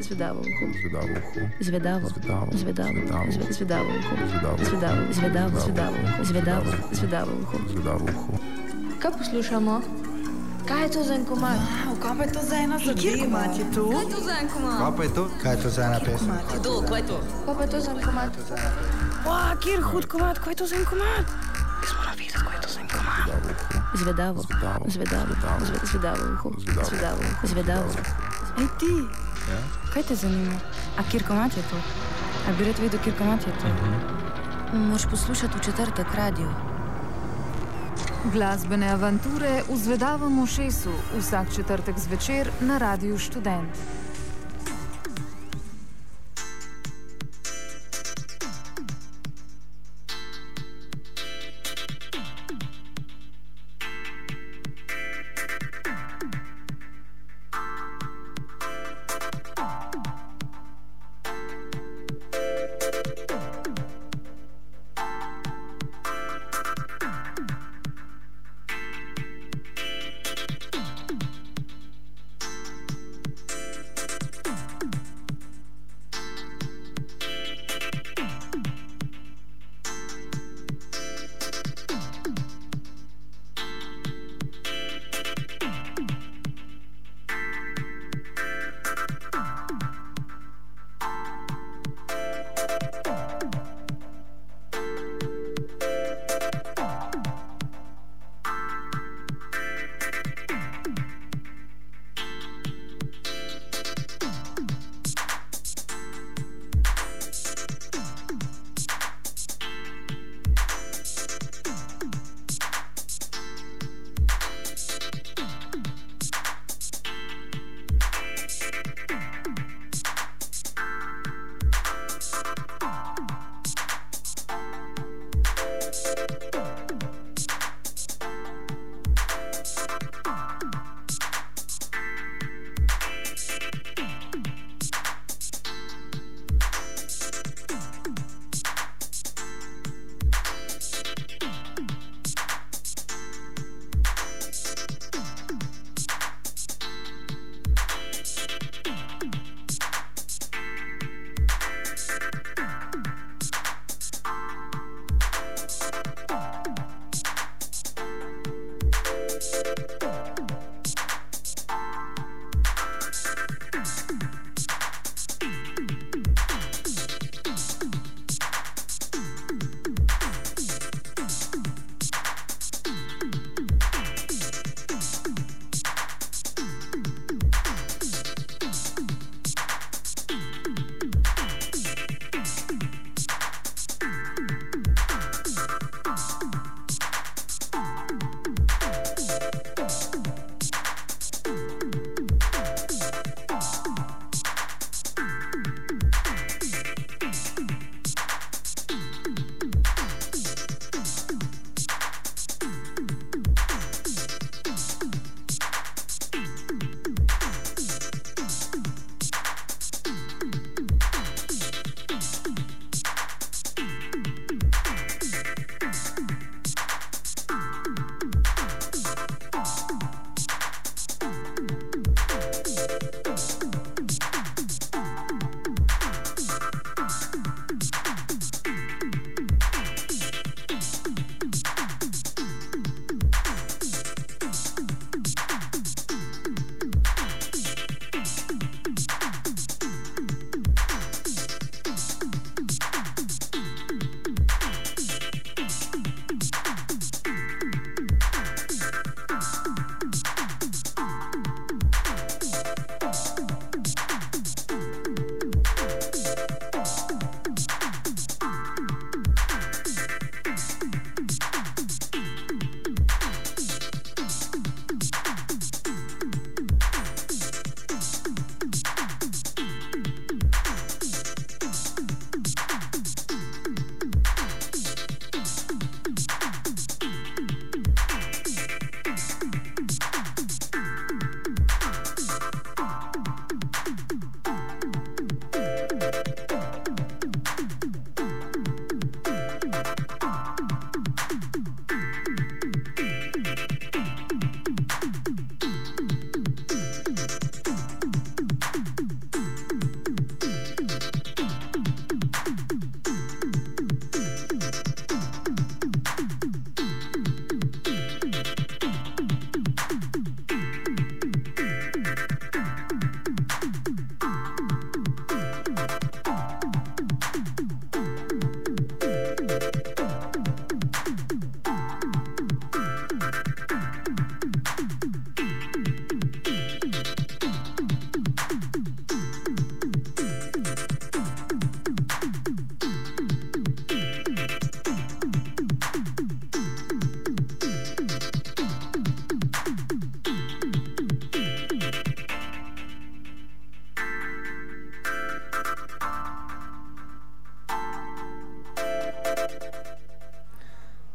Zvedavo uho. Zvedavo uho. Zvedavo. Zvedavo. Zvedavo. Zvedavo. Zve- Zvedavo uho. Zvedavo. Zvedavo. Zvedavo. Zvedavo uho. Zvedavo. Zvedavo uho. Zvedavo uho. Kaj poslušamo? Kaj je to za en komad? Wow, kaj pa je to za ena Kjer zadeva? komat je to? to za en komad? Kaj pa je to? Kaj je to za ena pesem? Kdo, kaj je to? Kaj pa je to za en komad? Wow, kjer hud komat, kaj je to za en komat? Jaz moram vedeti, kaj je to za en komat. Zvedavo. Zvedavo. Zvedavo. Zve- Zvedavo uho. Zvedavo. Zvedavo. Zvedavo. Ej ti, Ja? kaj te zanima? A kjer komat je to? A bi rad vedel, kjer komat je to? Moš poslušati v četrtek radio. Glasbene avanture v Zvedavem ušesu vsak četrtek zvečer na Radiu Študent.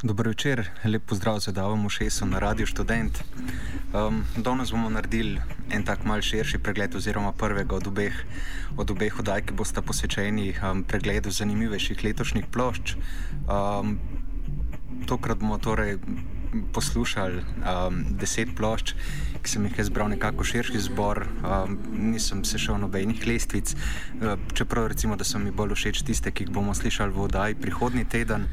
Dobro večer, lep pozdrav za Davom Šesu na Radio Student. Um, danes bomo naredili en tak mal širši pregled, oziroma prvega od obeh, od obeh oddaj, ki bosta posvečeni um, pregledu zanimivejših letošnjih plošč. Um, tokrat bomo torej poslušali um, deset plošč, ki sem jih izbral nekako širši zbor, um, nisem se šel nobenih lestvic, uh, čeprav recimo, da so mi bolj všeč tiste, ki jih bomo slišali v oddaji prihodnji teden.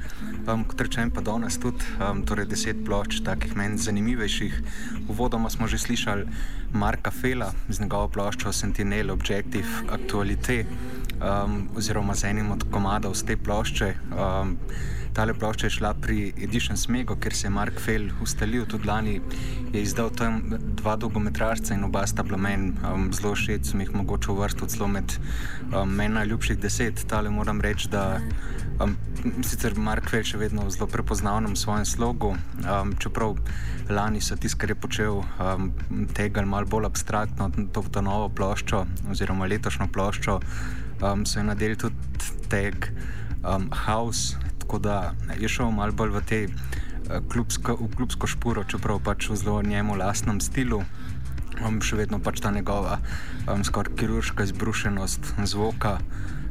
Um, kot rečem, pa danes tudi um, torej deset plošč, takih meni zanimivejših. Uvodoma smo že slišali Marka Fela z njegovo ploščo Sentinel Objective Actuality um, oziroma z enim od komadov z te plošče. Um, Tale plošča je šla pri Edition Smego, ker se je Mark Fell ustalil tudi lani, je izdal tam dva dolgometražca in oba sta bila meni um, zelo všeč, sem jih mogoče uvrstil celo med um, meni najljubših deset. Tale moram reči, da um, sicer Mark Fell še vedno zelo prepoznavnem svojem slogu, um, čeprav lani so tisti, kar je počel, um, tega malo bolj abstraktno, to, to novo ploščo oziroma letošnjo ploščo, um, so je nadeli tudi tag um, House tako da je šel malo bolj v te uh, klubsko, v klubsko špuro, čeprav pač v zelo njemu lastnem stilu. Um, še vedno pač ta njegova um, skoraj kirurška izbrušenost zvoka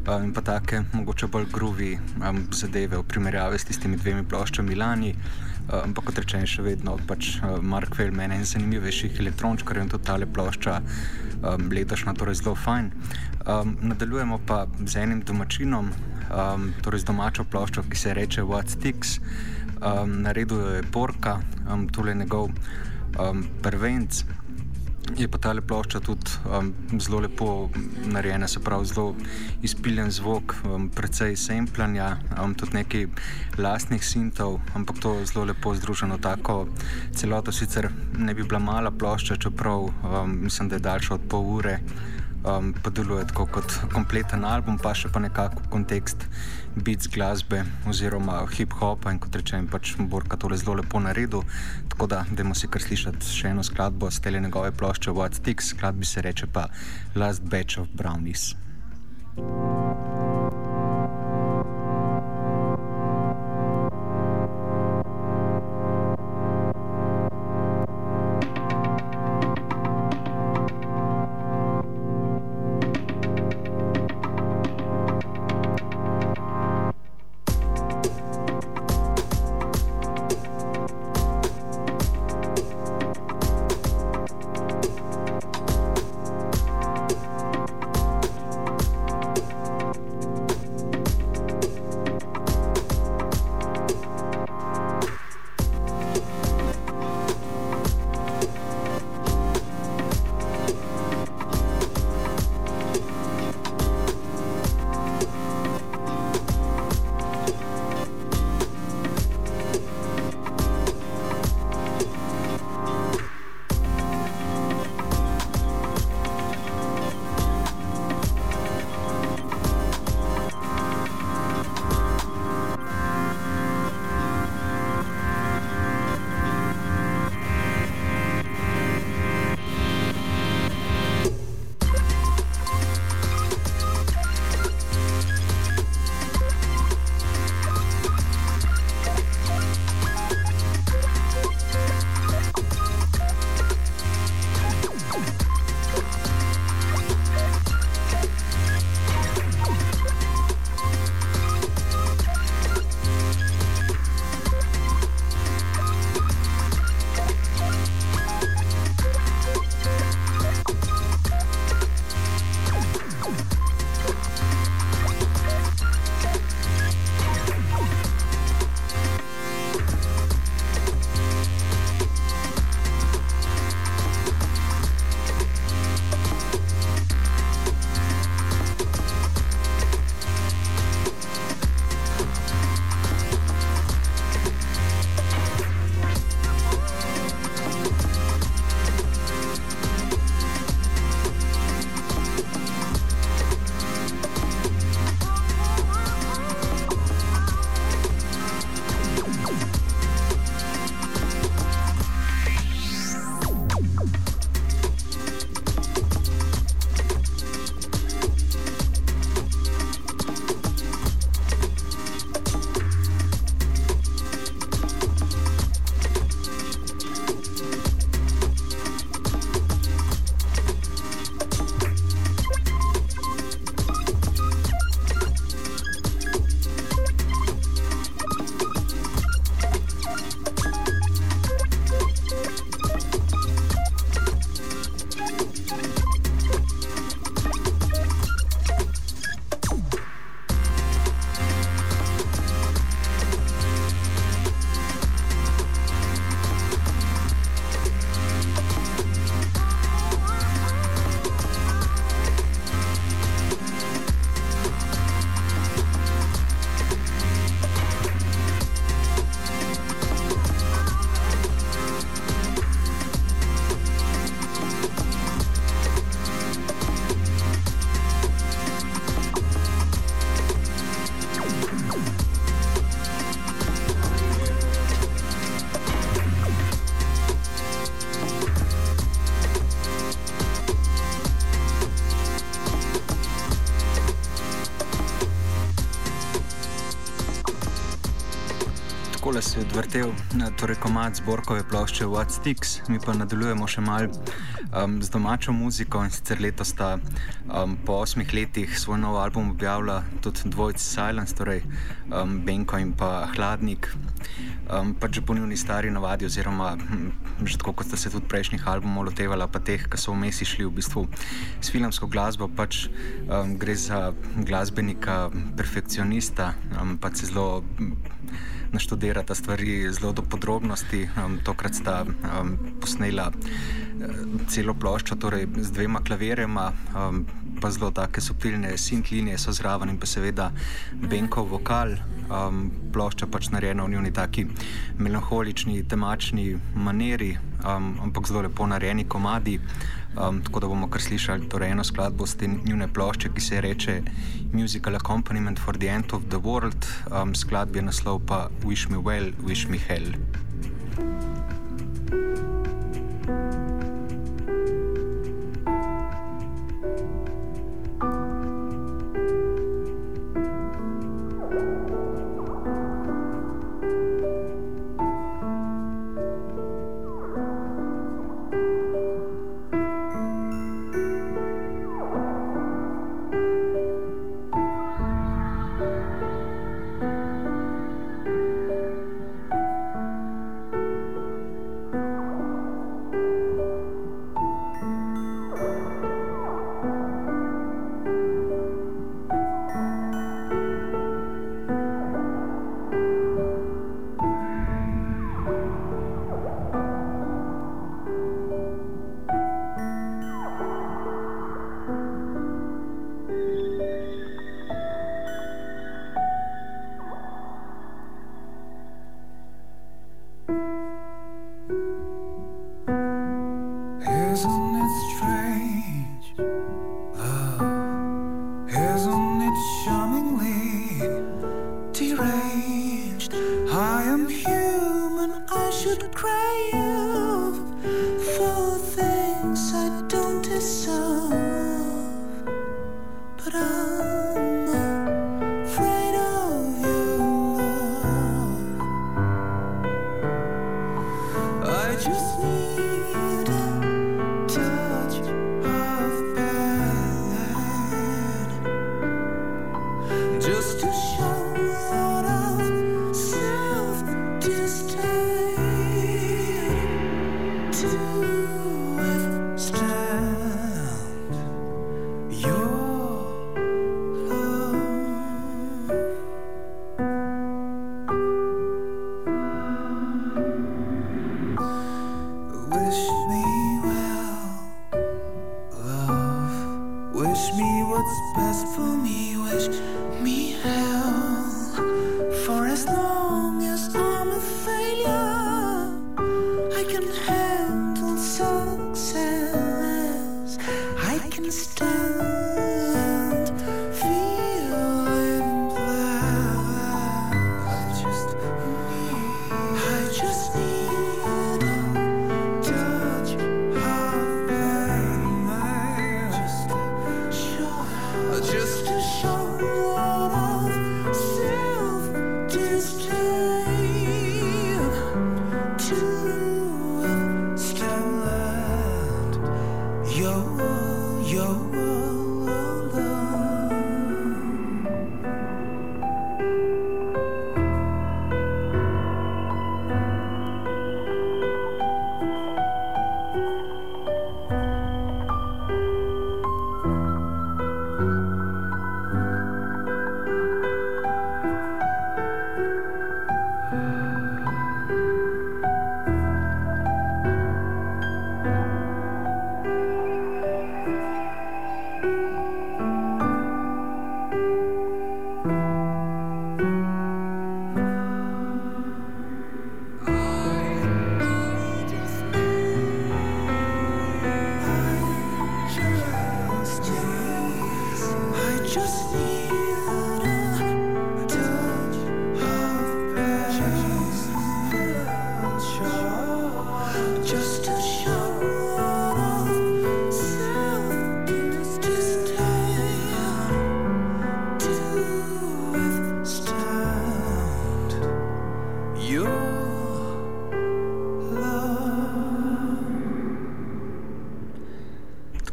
um, in pa take mogoče bolj gruvi um, zadeve v primerjavi s tistimi dvemi ploščami lani. Um, ampak kot rečeno, še vedno pač uh, Mark Vell, meni en zanimivejših elektrončkar in tudi tale plošča um, letošnja, torej zelo fajn. Um, nadaljujemo pa z enim domačinom, um, torej z domačo ploščo, ki se imenuje What Sticks. Um, naredil jo je Borka, um, tole je njegov um, prvenc. Je pa ta plošča tudi um, zelo lepo narejena, se pravi, zelo izpiljen zvok, um, precej semplanja, um, tudi nekaj lastnih sintov, ampak to je zelo lepo združeno tako celoto. Sicer ne bi bila mala plošča, čeprav um, mislim, da je daljša od pol ure um, pa deluje tako kot kompleten album, pa še pa nekako kontekst beats glasbe oziroma hip-hopa in kot rečem, pač Borka tole zelo lepo naredil. Tako da, dajmo si kar slišati še eno skladbo z tele njegove plošče What Sticks, skladbi se reče pa Last Batch of Brownies. thank you se je odvrtel torej komad zborkove plošče What Sticks, mi pa nadaljujemo še mal um, z domačo muziko in sicer letos sta um, po osmih letih svoj nov album objavila tudi dvojci Silence, torej um, Benko in pa Hladnik. Um, pač po njuni stari navadi, oziroma hm, že tako kot ste se tudi prejšnjih albumov lotevala, pa teh, ki so vmes išli v bistvu s filmsko glasbo, pač um, gre za glasbenika, perfekcionista, um, pa se zelo naštudirata stvari zelo do podrobnosti. Um, tokrat sta um, posnela um, celo ploščo, torej z dvema klavirjema, um, pa zelo take subtilne sintlinije so zraven in pa seveda Benkov vokal. Um, plošča pač narejena v njuni taki melankolični, temačni maniri, um, ampak zelo lepo narejeni komadi. Um, tako da bomo kar slišali torej eno skladbo z te njune plošče, ki se reče Musical Accompaniment for the End of the World, um, skladbi je naslov pa Wish Me Well, Wish Me Hell. You what's best for me. Wish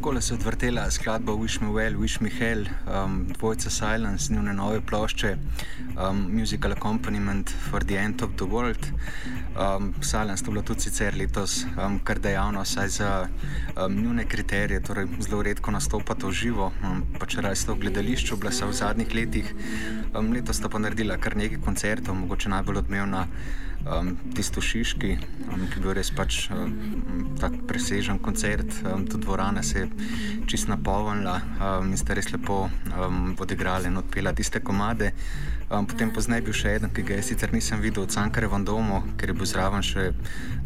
se odvrtela skladba Wish Me Well, Wish Me Hell, um, dvojca Silence, njihove nove plošče, um, Musical Accompaniment for the End of the World. Um, Silence to bilo tudi sicer letos um, kar dejavno, saj za um, njihove kriterije, torej zelo redko nastopata v živo, um, pa če raje sto gledališču, bila so v zadnjih letih. Um, letos sta pa naredila kar nekaj koncertov, mogoče najbolj odmevna um, tisto Šiški, um, ki je bil res pač um, tako presežen koncert, um, tudi dvorana se je čist napolnila um, in ste res lepo um, odigrali in odpela tiste komade. Um, potem pozneje bil še eden, ki ga sicer nisem videl v Cankarevem domu, ker je bil zraven še,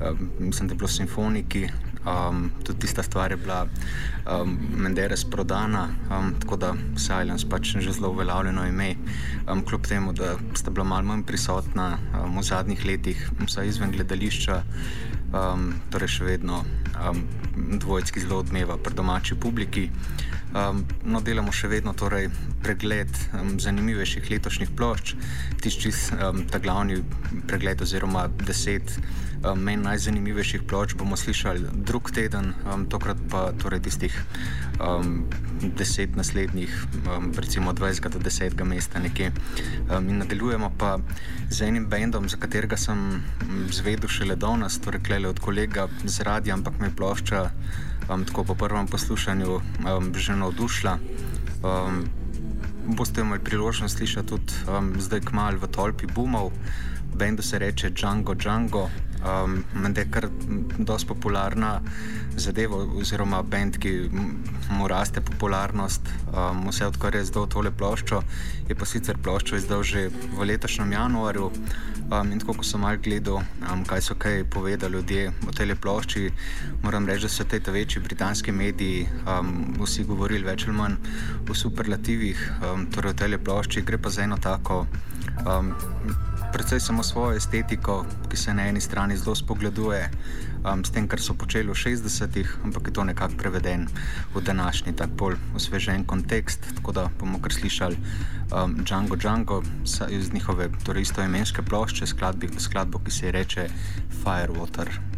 um, mislim, da je bilo simfoniki, Um, tudi tista stvar je bila um, Menderes prodana, um, tako da Silence pač je že zelo uveljavljeno ime. Um, kljub temu, da sta bila malo manj prisotna um, v zadnjih letih, vsaj izven gledališča, um, torej še vedno um, dvojski zelo odmeva pri domači publiki. Um, no, delamo še vedno torej, pregled um, zanimivejših letošnjih plošč, tisti um, ta glavni pregled oziroma deset um, meni najzanimivejših plošč bomo slišali drug teden, um, tokrat pa torej tistih um, deset naslednjih, um, recimo 20 do 10 mesta nekje. Um, in nadaljujemo pa z enim bendom, za katerega sem zvedel šele danes, torej klele od kolega z radija, ampak me plošča um, tako po prvem poslušanju um, že navdušila. Um, boste imeli priložnost slišati tudi um, zdaj kmalo v Tolpi Bumov, bendu se reče Django Django. Um, Mende je kar dosti popularna zadeva, oziroma bend, ki mu raste popularnost, um, vse odkar je zdaj tole ploščo. Je pa sicer ploščo izdal že v letošnjem januarju. Um, in tako, ko sem malo gledal, um, kaj so kaj povedali ljudje o tej plošči, moram reči, da so te večji britanski mediji um, vsi govorili več ali manj v superlativih, um, torej o tej plošči, gre pa za eno tako. Um, predvsej samo svojo estetiko, ki se na eni strani zelo spogleduje um, s tem, kar so počeli v 60-ih, ampak je to nekako preveden v današnji tak bolj osvežen kontekst. Tako da bomo kar slišali um, Django Django iz njihove torej istoimenske plošče, skladbi, skladbo, ki se ji reče Firewater.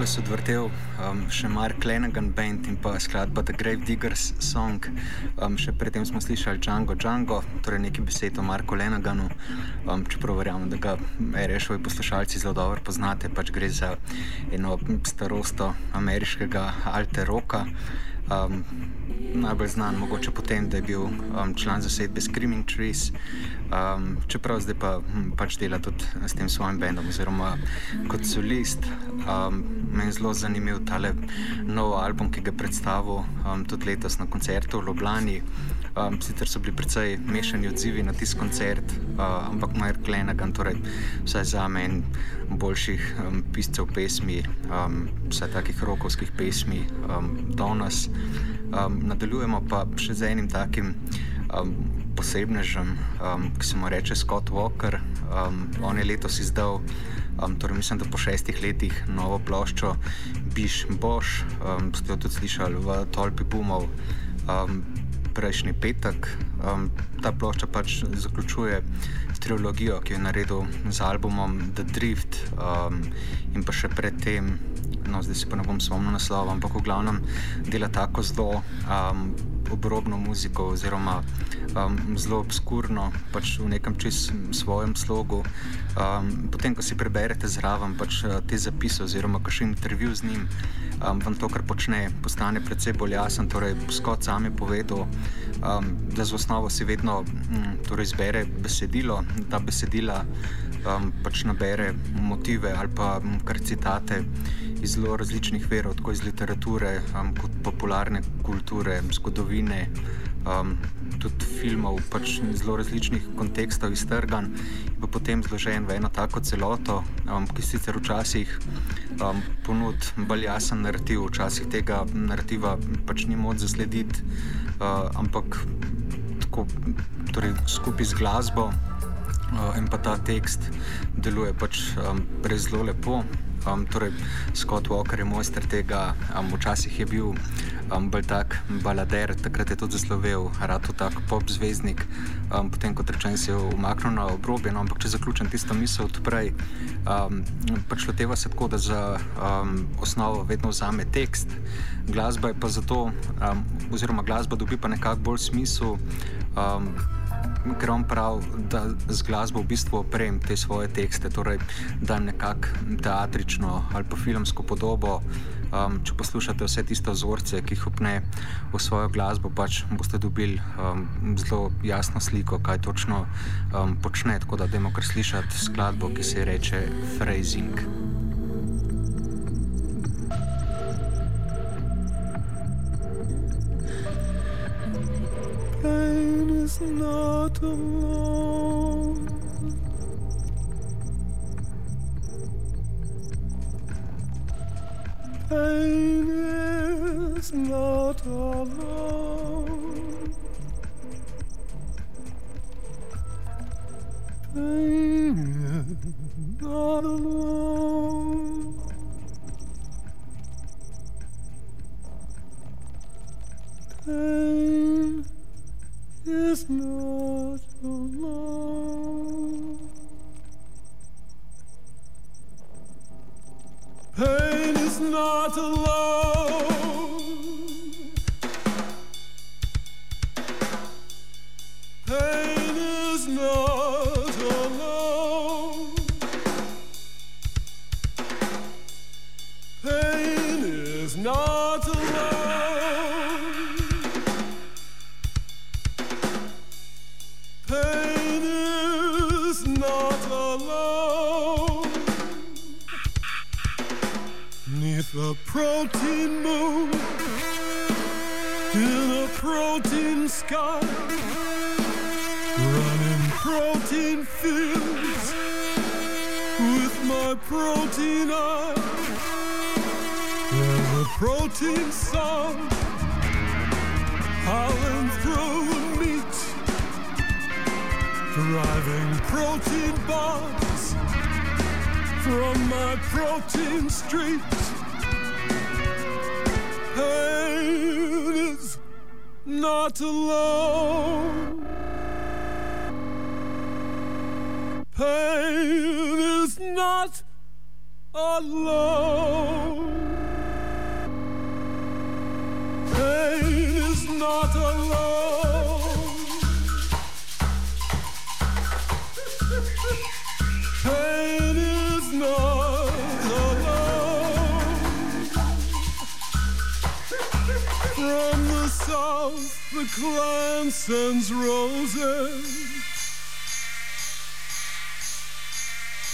Takole so odvrtel um, še Mark Lenegan Band in pa skladba The Grave Diggers Song. Um, še predtem smo slišali Django Django, torej nekaj besed o Marku Leneganu. Um, čeprav verjamem, da ga rešovi poslušalci zelo dobro poznate, pač gre za eno starosto ameriškega alter roka. Um, najbolj znan mogoče potem, da je bil um, član zasedbe Screaming Trees, um, čeprav zdaj pa hm, pač dela tudi s tem svojim bendom oziroma kot solist. Um, meni zelo zanimiv tale nov album, ki ga predstavil um, tudi letos na koncertu v Ljubljani. Um, sicer so bili precej mešani odzivi na tisti koncert, uh, ampak Mark Lenegan, torej vsaj za me en boljših um, piscev pesmi, um, vsaj takih rokovskih pesmi, um, Donas. Um, nadaljujemo pa še z enim takim um, posebnežem, um, ki se mu reče Scott Walker. Um, on je letos izdal, um, torej mislim, da po šestih letih, novo ploščo Biš Boš, um, ste jo tudi slišali v Tolpi Bumov. Um, prejšnji petek. Um, ta plošča pač zaključuje trilogijo, ki jo je naredil z albumom The Drift um, in pa še predtem, no zdaj se pa ne bom spomnil naslova, ampak v glavnem dela tako zelo um, obrobno muziko oziroma um, zelo obskurno, pač v nekem čist svojem slogu. Um, potem, ko si preberete zraven pač, te zapise oziroma kakšen intervju z njim um, vam to, kar počne, postane predvsej bolj jasen. Torej, Scott sam je povedal, um, da z osnovo si vedno um, torej izbere besedilo, da besedila um, pač nabere motive ali pa um, kar citate iz zelo različnih verov, tako iz literature, um, kot popularne kulture, zgodovine um, tudi filmov, pač zelo različnih kontekstov iztrgan in potem zložen v eno tako celoto, um, ki sicer včasih um, ponudi bolj jasen narativ, včasih tega narativa pač ni moč zaslediti, uh, ampak tako, torej, skupaj z glasbo in pa ta tekst deluje pač um, res zelo lepo. Um, torej, Scott Walker je mojster tega, um, včasih je bil um, bolj tak balader, takrat je tudi zaslovel, rado tak pop zvezdnik, um, potem kot rečem, se je umaknil na obrobje. No, ampak če zaključim tisto misel odprej, um, pač loteva se tako, da za um, osnovo vedno vzame tekst, glasba je pa zato, um, oziroma glasba dobi pa nekako bolj smisel. Um, ker on pravi, da z glasbo v bistvu oprem te svoje tekste, torej da nekako teatrično ali pa filmsko podobo. Um, če poslušate vse tiste vzorce, ki jih opne v svojo glasbo, pač boste dobili um, zelo jasno sliko, kaj točno um, počne. Tako da, da imamo kar slišati skladbo, ki se imenuje Phrasing. Is not alone. Pain is not alone. Pain is not alone. Pain is not alone. Pain is not alone. Pain is not A protein moon, in a protein sky, running protein fields with my protein eye. There's a protein sun howling through meat driving protein bombs from my protein street. Pain is not alone. Pain is not alone. Pain is not alone. Pain is not From the south, the clan sends roses.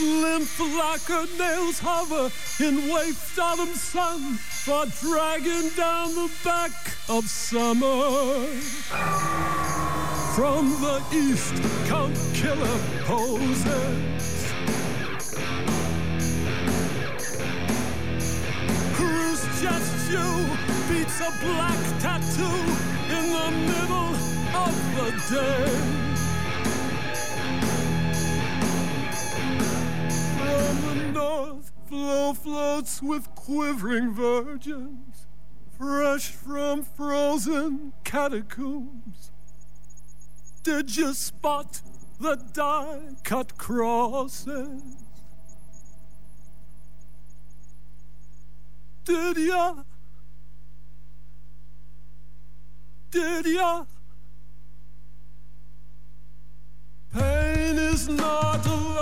Limp lacquered nails hover in waste autumn sun for dragging down the back of summer. From the east come killer poses. Whose just you beats a black tattoo in the middle of the day. From the north, flow floats with quivering virgins, fresh from frozen catacombs. Did you spot the die cut crosses? Did ya? Did ya? Pain is not alone.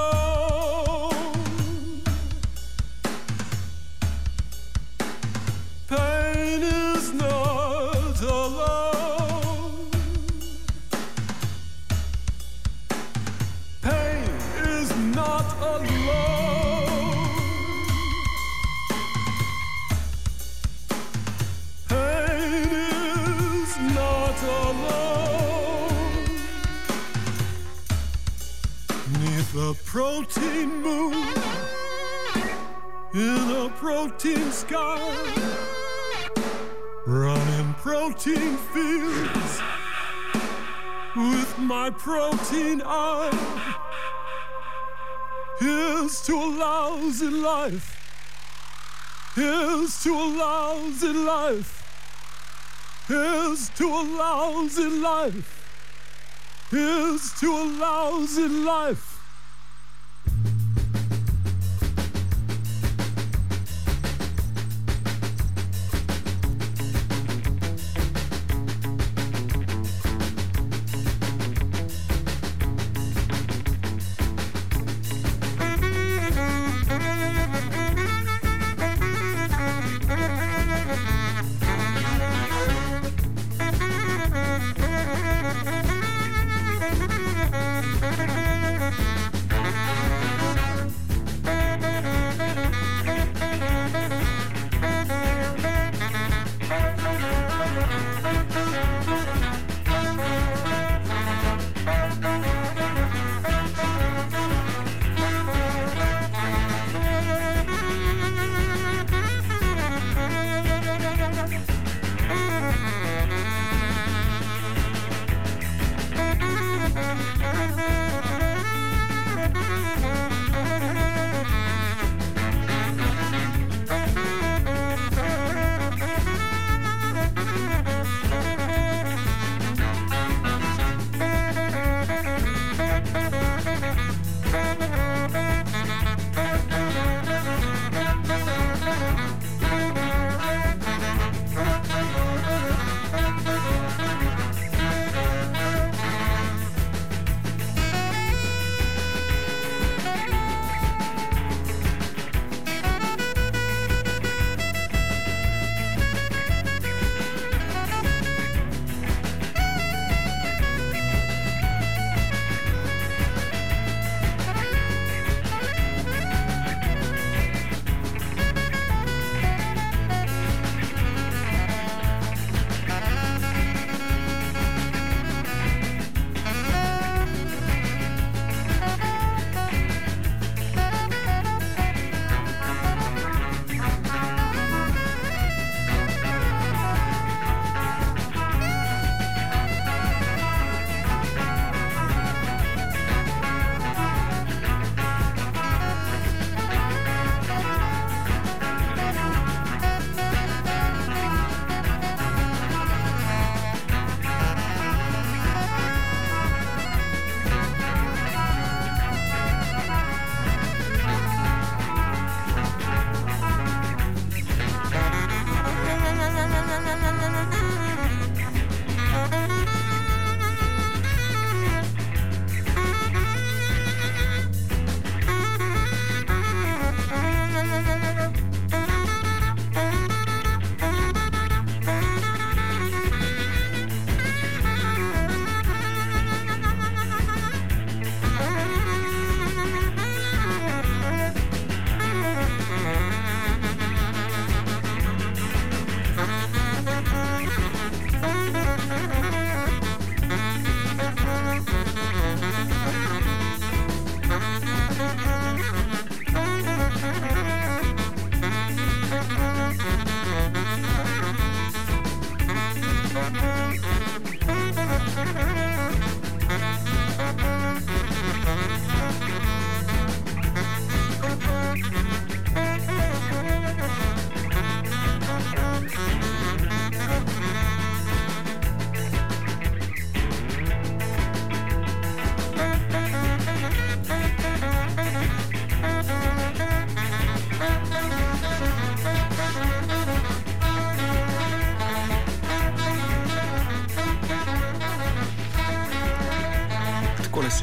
Protein moon in a protein sky, running protein fields with my protein eye. Here's to a lousy life. Here's to a lousy life. Here's to a lousy life. Here's to a lousy life.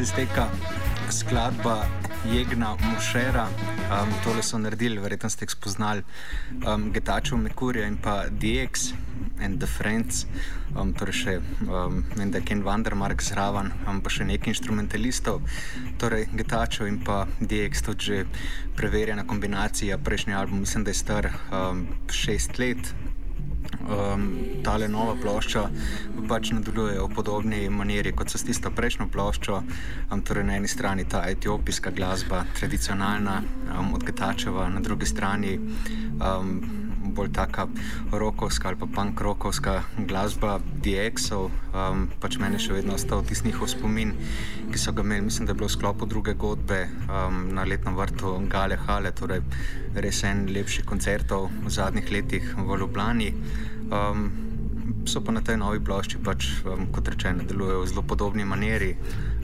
Se izteka skladba Jegna Mušera. Um, tole so naredili, verjetno ste jih spoznali, um, Getačev Mekurja in pa DX and the Friends, um, torej še um, Ken Vandermark zraven, um, pa še nekaj instrumentalistov. Torej Getačev in pa DX, tudi že preverjena kombinacija. Prejšnji album, mislim, da je star um, šest let, um, tale nova plošča pač nadaljuje v podobni maniri kot so s tisto prejšnjo ploščo. Um, torej na eni strani ta etiopijska glasba, tradicionalna, um, od Getačeva, na drugi strani. Um, Bolj taka rokovska ali pa punk-rokovska glasba DX-ov, um, pač meni še vedno ostal tisti njihov spomin, ki so ga imeli, mislim, da je bilo v sklopu druge godbe um, na letnem vrtu Gale Hale, torej res en lepših koncertov v zadnjih letih v Ljubljani. Um, so pa na tej novi plošči, pač, um, kot rečeno, delujejo v zelo podobni maniri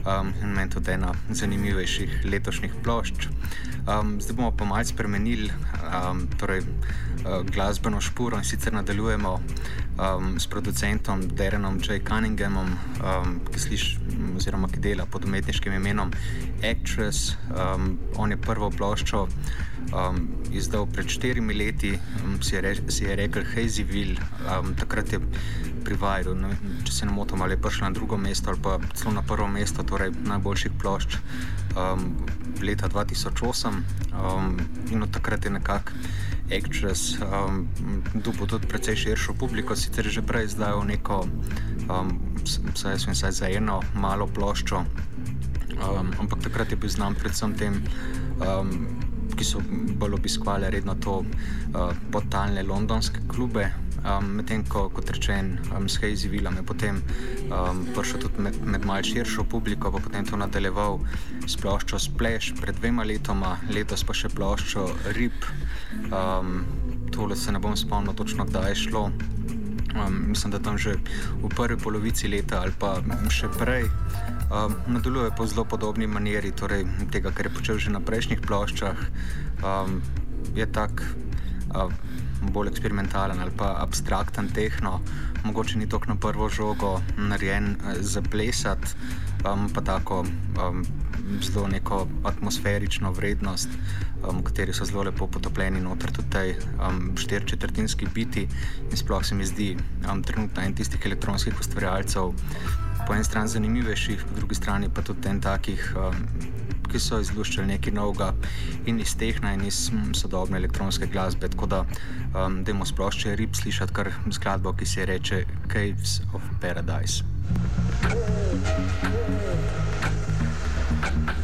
um, in meni tudi ena zanimivejših letošnjih plošč. Um, zdaj bomo pa malce spremenili um, torej, glasbeno špuro in sicer nadaljujemo um, s producentom Derenom J. Cunninghamom, um, ki, sliš, oziroma, ki dela pod umetniškim imenom Actress. Um, on je prvo ploščo um, izdal pred štirimi leti, um, si, je re, si je rekel Hazyville, um, takrat je privajal, če se ne motim, ali je prišel na drugo mesto ali pa celo na prvo mesto, torej najboljših plošč um, leta 2008 um, in od takrat je nekako. Actress, um, dubo tudi precej širšo publiko, sicer že prej izdajal neko, um, saj sem se za eno malo ploščo, um, ampak takrat je bil znan predvsem tem, um, ki so bolj obiskovali redno to uh, potalne londonske klube. Um, Medtem ko, kot rečen, um, s Hazy Villam je potem um, prišel tudi med, med malce širšo publiko, pa potem to nadaljeval s ploščo Splash pred dvema letoma, letos pa še ploščo Rip. Um, tole se ne bom spomnil točno, kdaj je šlo. Um, mislim, da tam že v prvi polovici leta ali pa še prej. Um, nadaljuje po zelo podobni maniri, torej tega, kar je počel že na prejšnjih ploščah. Um, je tak um, bolj eksperimentalen ali pa abstrakten tehno, mogoče ni tako na prvo žogo narejen eh, za plesati, um, pa tako um, zelo neko atmosferično vrednost, um, v kateri so zelo lepo potopljeni noter tudi tej um, štirčetrtinski biti. In sploh se mi zdi um, trenutno en tistih elektronskih ustvarjalcev po eni strani zanimivejših, po drugi strani pa tudi en takih, um, ki so izluščili nekaj novega in iz tehna in iz um, sodobne elektronske glasbe. Tako da um, demo splošče rib slišati kar skladbo, ki se reče Caves of Paradise. Thank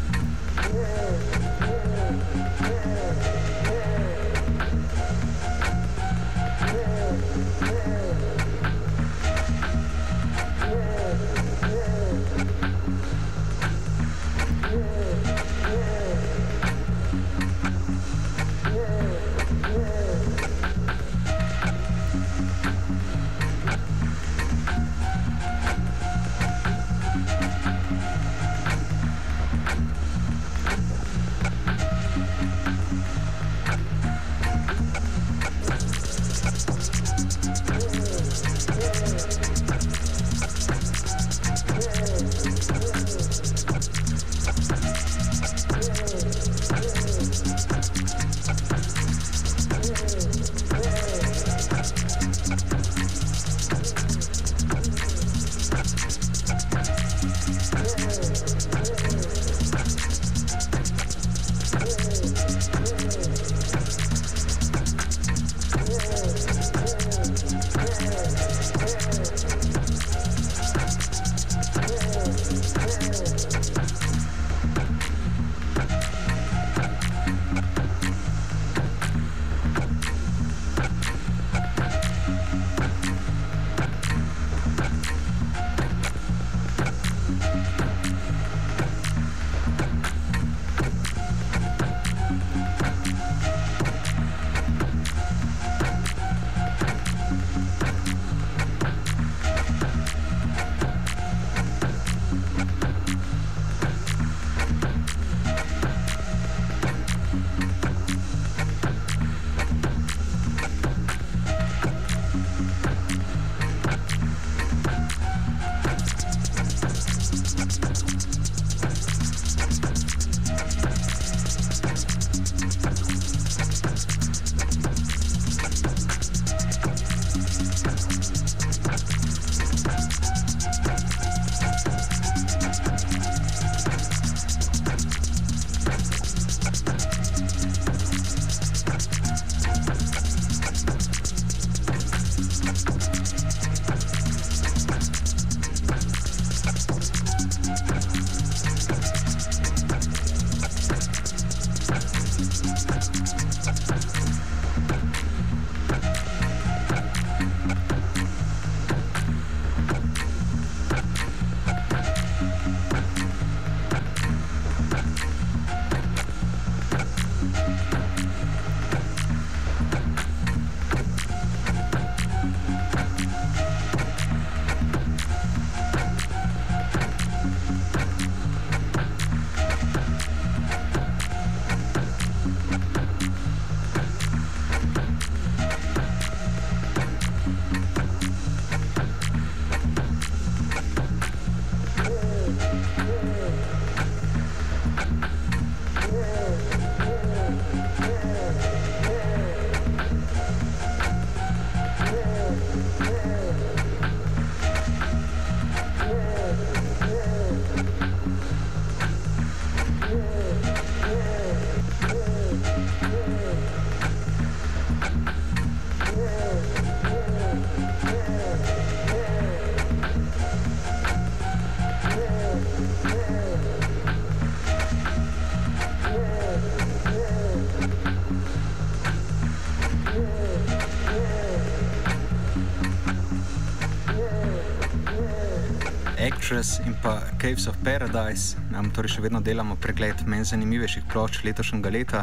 Actress in pa Caves of Paradise. Um, torej, še vedno delamo pregled meni zanimivejših plošč letošnjega leta.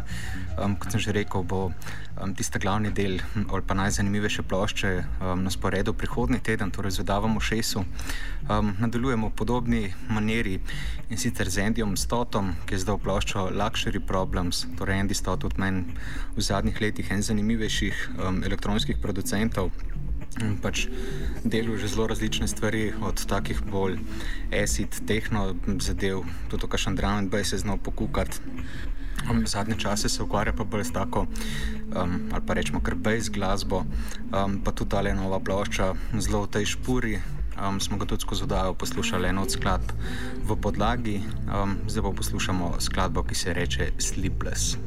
Um, kot sem že rekel, bo um, tista glavni del ali pa najzanimivejše plošče um, na sporedu prihodnji teden, torej zvedavamo šesu. Um, nadaljujemo v podobni maniri in sicer z Andyjem Stotom, ki je zdaj v ploščo Luxury Problems. Torej, Andy Stot od meni v zadnjih letih en zanimivejših um, elektronskih producentov pač delu že zelo različne stvari, od takih bolj acid, tehno zadev, tudi kar še drum and bass je znal pokukati. Um, zadnje čase se ukvarja pa bolj s tako, um, ali pa rečemo, kar bass glasbo, um, pa tudi ta le nova plošča, zelo v tej špuri. Um, smo ga tudi skozi oddajo poslušali eno od skladb v podlagi, um, zdaj pa poslušamo skladbo, ki se reče Sleepless.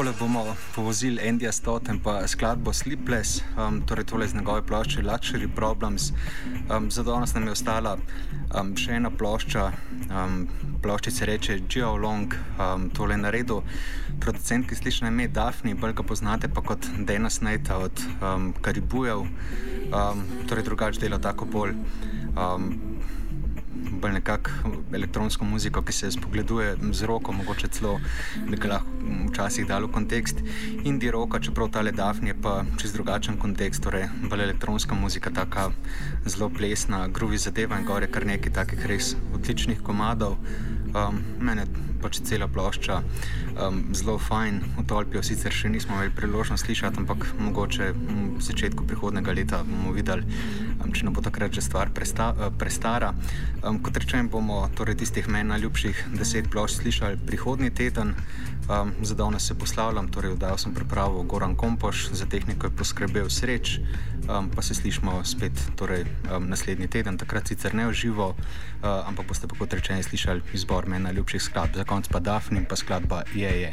Takole bomo povozili Andyja Stott in pa skladbo Sleepless, um, torej tole z njegove plošče Luxury Problems. Um, za danes nam je ostala um, še ena plošča, um, ploščica se reče Geo Long, um, tole je naredil producent, ki sliši na ime Daphne, bolj ga poznate pa kot Dana Snajta od um, Karibujev, um, torej drugače dela tako bolj. Um, bolj nekako elektronsko muziko, ki se spogleduje z roko, mogoče celo bi lahko včasih dal v kontekst. Indie roka, čeprav ta le Dafni je pa čez drugačen kontekst, torej bolj elektronska muzika, taka zelo plesna, gruvi zadeva in gore kar nekaj takih res odličnih komadov. Um, mene pač cela plošča um, zelo fajn, v Tolpijo sicer še nismo imeli priložnost slišati, ampak mogoče v začetku prihodnega leta bomo videli, um, če ne bo takrat že stvar presta, uh, prestara. Um, kot rečem, bomo torej tistih meni najljubših deset plošč slišali prihodnji teden. Um, za danes se poslavljam, torej oddal sem pripravo Goran Kompoš, za tehniko je poskrbel sreč um, pa se slišmo spet torej, um, naslednji teden, takrat sicer ne uživo, uh, ampak boste pa kot rečeno slišali izbor meni najljubših skladb, za konec pa Dafni in pa skladba Je. je.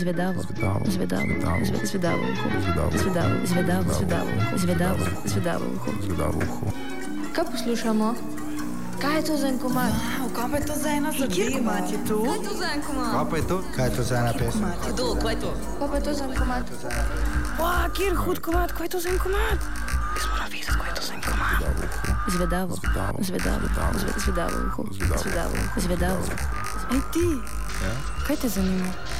Zvedavo. Zvedavo. Zvedavo. Zvedavo. Zve- Zvedavo uho. Zvedavo. Zvedavo. Zvedavo. Zvedavo. Zvedavo. Zvedavo. Zvedavo uho. Zvedavo uho. Kaj poslušamo? Kaj je to za en komad? Kaj pa je to za ena zadeva? Je to? Kaj je to za en komad? Kaj pa je to? Kaj je to za ena pesem? Kdo, kaj je to? Kaj pa je to za en komad? Wow, kjer hud komat, kaj je to za en komat? Jaz moram vedeti, kaj je to za en komat. Zvedavo uho. Zvedavo. Zvedavo. Zvedavo. Zvedavo. Zve- Zvedavo uho. Zvedavo. Zvedavo. Zvedavo. Ej ti, kaj te zanima?